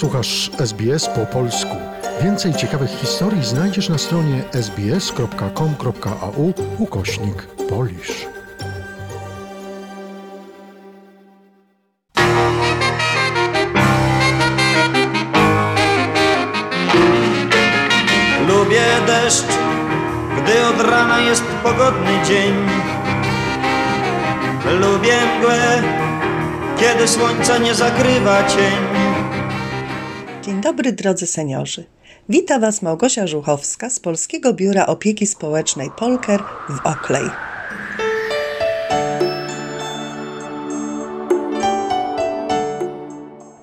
Słuchasz SBS po polsku. Więcej ciekawych historii znajdziesz na stronie sbs.com.au ukośnik polisz. Lubię deszcz, gdy od rana jest pogodny dzień. Lubię mgłę, kiedy słońca nie zakrywa cień. Dzień dobry drodzy seniorzy. Wita Was Małgosia Żuchowska z Polskiego Biura Opieki Społecznej Polker w Oklej.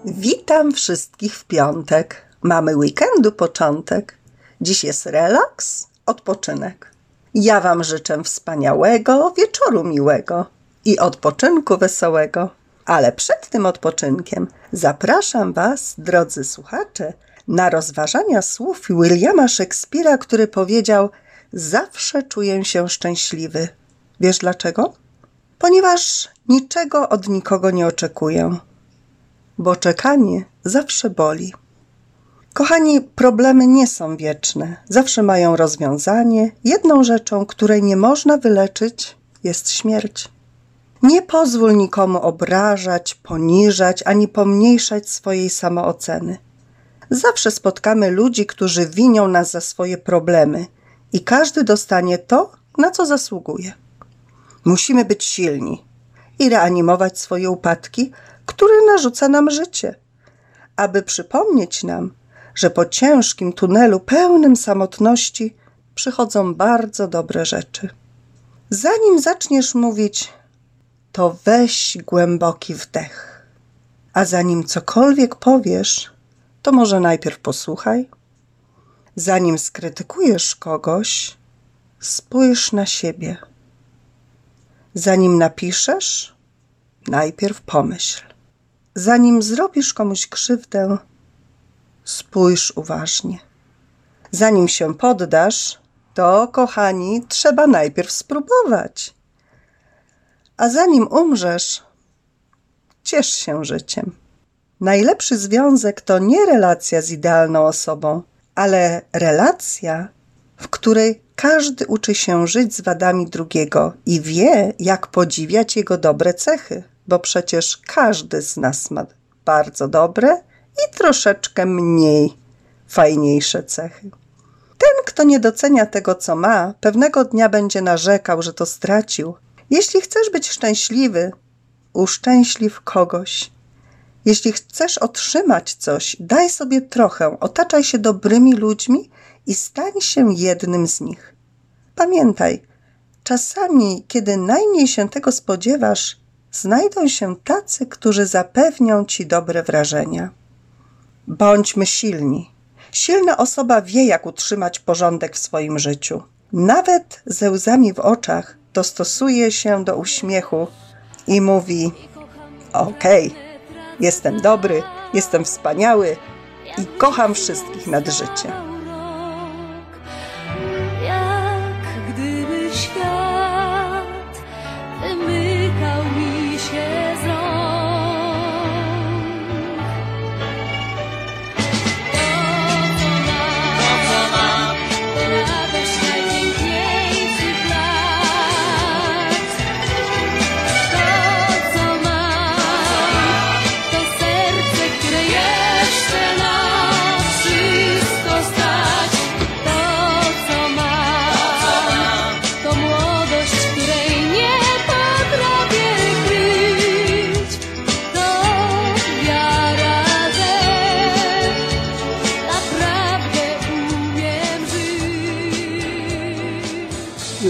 Witam wszystkich w piątek. Mamy weekendu początek. Dziś jest relaks, odpoczynek. Ja Wam życzę wspaniałego wieczoru miłego i odpoczynku wesołego. Ale przed tym odpoczynkiem zapraszam Was, drodzy słuchacze, na rozważania słów Williama Szekspira, który powiedział: Zawsze czuję się szczęśliwy. Wiesz dlaczego? Ponieważ niczego od nikogo nie oczekuję, bo czekanie zawsze boli. Kochani, problemy nie są wieczne, zawsze mają rozwiązanie. Jedną rzeczą, której nie można wyleczyć, jest śmierć. Nie pozwól nikomu obrażać, poniżać ani pomniejszać swojej samooceny. Zawsze spotkamy ludzi, którzy winią nas za swoje problemy i każdy dostanie to, na co zasługuje. Musimy być silni i reanimować swoje upadki, które narzuca nam życie, aby przypomnieć nam, że po ciężkim tunelu pełnym samotności przychodzą bardzo dobre rzeczy. Zanim zaczniesz mówić, to weź głęboki wdech. A zanim cokolwiek powiesz, to może najpierw posłuchaj. Zanim skrytykujesz kogoś, spójrz na siebie. Zanim napiszesz, najpierw pomyśl. Zanim zrobisz komuś krzywdę, spójrz uważnie. Zanim się poddasz, to, kochani, trzeba najpierw spróbować. A zanim umrzesz, ciesz się życiem. Najlepszy związek to nie relacja z idealną osobą, ale relacja, w której każdy uczy się żyć z wadami drugiego i wie, jak podziwiać jego dobre cechy, bo przecież każdy z nas ma bardzo dobre i troszeczkę mniej fajniejsze cechy. Ten, kto nie docenia tego, co ma, pewnego dnia będzie narzekał, że to stracił. Jeśli chcesz być szczęśliwy, uszczęśliw kogoś. Jeśli chcesz otrzymać coś, daj sobie trochę, otaczaj się dobrymi ludźmi i stań się jednym z nich. Pamiętaj, czasami, kiedy najmniej się tego spodziewasz, znajdą się tacy, którzy zapewnią ci dobre wrażenia. Bądźmy silni. Silna osoba wie, jak utrzymać porządek w swoim życiu. Nawet ze łzami w oczach dostosuje się do uśmiechu i mówi: Okej, okay, jestem dobry, jestem wspaniały i kocham wszystkich nad życie.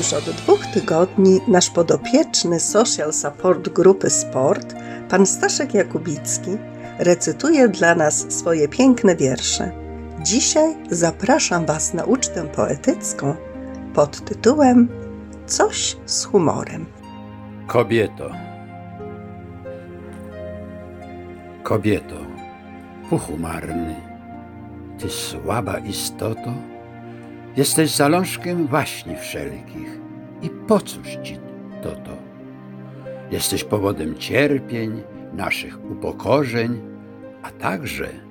Już od dwóch tygodni nasz podopieczny Social Support Grupy Sport, pan Staszek Jakubicki, recytuje dla nas swoje piękne wiersze. Dzisiaj zapraszam Was na ucztę poetycką pod tytułem Coś z humorem. Kobieto. Kobieto, puchu marny, ty słaba istoto, jesteś zalążkiem waśni wszelkich i po cóż ci to to? Jesteś powodem cierpień, naszych upokorzeń, a także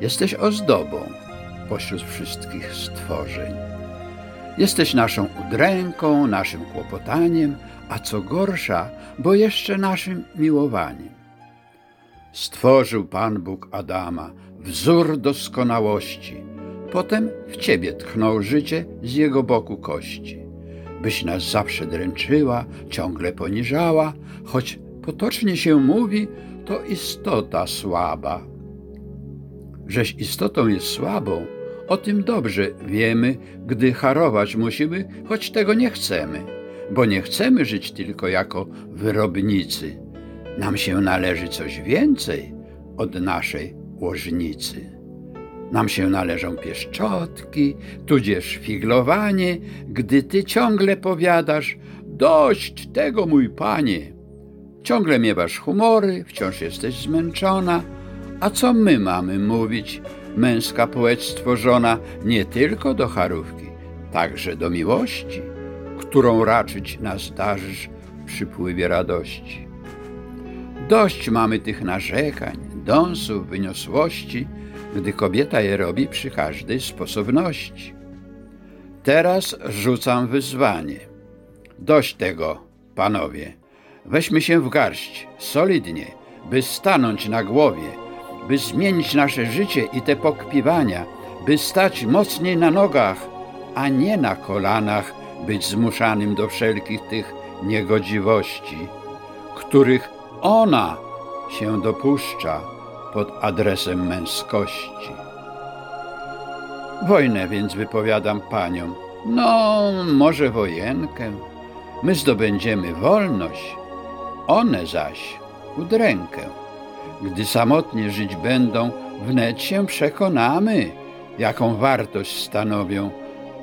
Jesteś ozdobą pośród wszystkich stworzeń. Jesteś naszą udręką, naszym kłopotaniem, a co gorsza, bo jeszcze naszym miłowaniem. Stworzył Pan Bóg Adama, wzór doskonałości. Potem w ciebie tchnął życie z jego boku kości. Byś nas zawsze dręczyła, ciągle poniżała, choć potocznie się mówi, to istota słaba. Żeś istotą jest słabą, o tym dobrze wiemy, gdy harować musimy, choć tego nie chcemy, bo nie chcemy żyć tylko jako wyrobnicy. Nam się należy coś więcej od naszej łożnicy. Nam się należą pieszczotki, tudzież figlowanie, gdy ty ciągle powiadasz: Dość tego, mój panie. Ciągle miewasz humory, wciąż jesteś zmęczona. A co my mamy mówić, męska płeć stworzona nie tylko do charówki, także do miłości, którą raczyć nas darzysz w przypływie radości. Dość mamy tych narzekań, dąsów, wyniosłości, gdy kobieta je robi przy każdej sposobności. Teraz rzucam wyzwanie. Dość tego, panowie. Weźmy się w garść, solidnie, by stanąć na głowie, by zmienić nasze życie i te pokpiwania, by stać mocniej na nogach, a nie na kolanach, być zmuszanym do wszelkich tych niegodziwości, których ona się dopuszcza pod adresem męskości. Wojnę więc wypowiadam paniom, no może wojenkę, my zdobędziemy wolność, one zaś udrękę. Gdy samotnie żyć będą, wnet się przekonamy, jaką wartość stanowią,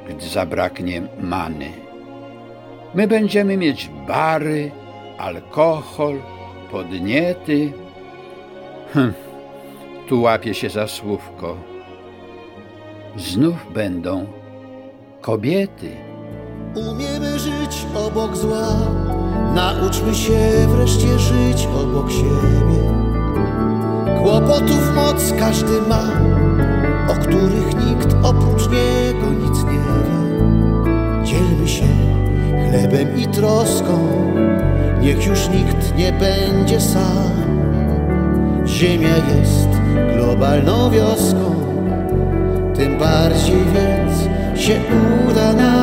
gdy zabraknie many. My będziemy mieć bary, alkohol, podniety. Hm, tu łapie się za słówko. Znów będą kobiety. Umiemy żyć obok zła, nauczmy się wreszcie żyć obok siebie. Kłopotów moc każdy ma, o których nikt oprócz niego nic nie wie. Dzielmy się chlebem i troską, niech już nikt nie będzie sam. Ziemia jest globalną wioską, tym bardziej więc się uda nam.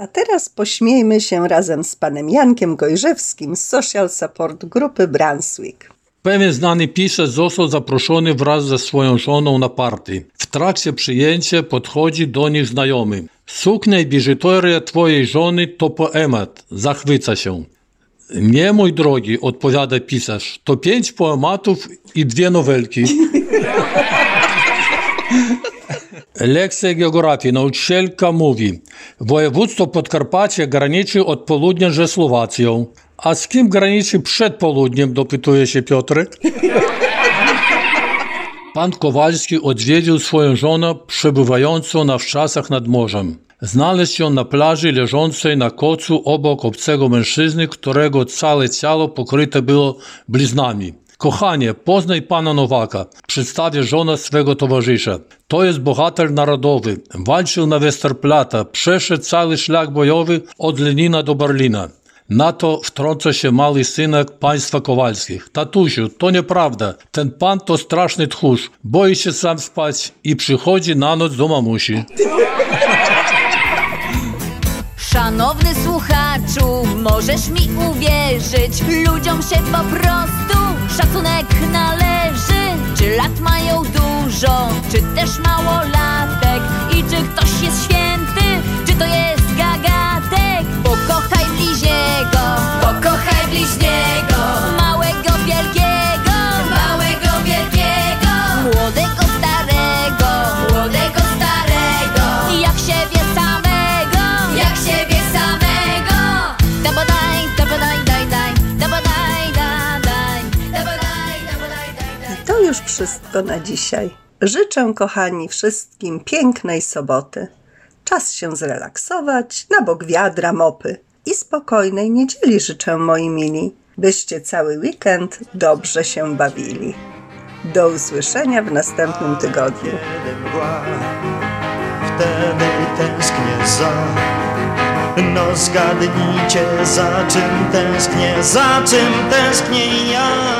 A teraz pośmiejmy się razem z panem Jankiem Gojrzewskim z Social Support Grupy Brunswick. Pewien znany pisarz został zaproszony wraz ze swoją żoną na party. W trakcie przyjęcia podchodzi do nich znajomy. Suknia i biżuteria twojej żony to poemat. Zachwyca się. Nie, mój drogi, odpowiada pisarz. To pięć poematów i dwie nowelki. Lekcja geografii. Nauczycielka mówi. Województwo Podkarpacie graniczy od południa ze Słowacją. A z kim graniczy przed południem, dopytuje się Piotr. Pan Kowalski odwiedził swoją żonę przebywającą na wczasach nad morzem. Znalazł ją na plaży leżącej na kocu obok obcego mężczyzny, którego całe ciało pokryte było bliznami. Kochanie, poznaj pana Nowaka, przedstawia żona swego towarzysza. To jest bohater narodowy. Walczył na Westerplatte, przeszedł cały szlak bojowy od Lenina do Berlina. Na to wtrąca się mały synek państwa Kowalskich. Tatusiu, to nieprawda. Ten pan to straszny tchórz. Boi się sam spać i przychodzi na noc do mamusi. Szanowny słuchaczu, możesz mi uwierzyć Ludziom się po prostu szacunek należy Czy lat mają dużo, czy też mało latek I czy ktoś jest wszystko na dzisiaj. Życzę, kochani, wszystkim pięknej soboty. Czas się zrelaksować, na bok wiadra, mopy. I spokojnej niedzieli życzę, moi mili, byście cały weekend dobrze się bawili. Do usłyszenia w następnym tygodniu. Wtedy tęsknię za No zgadnijcie za czym tęsknię, za czym tęsknię ja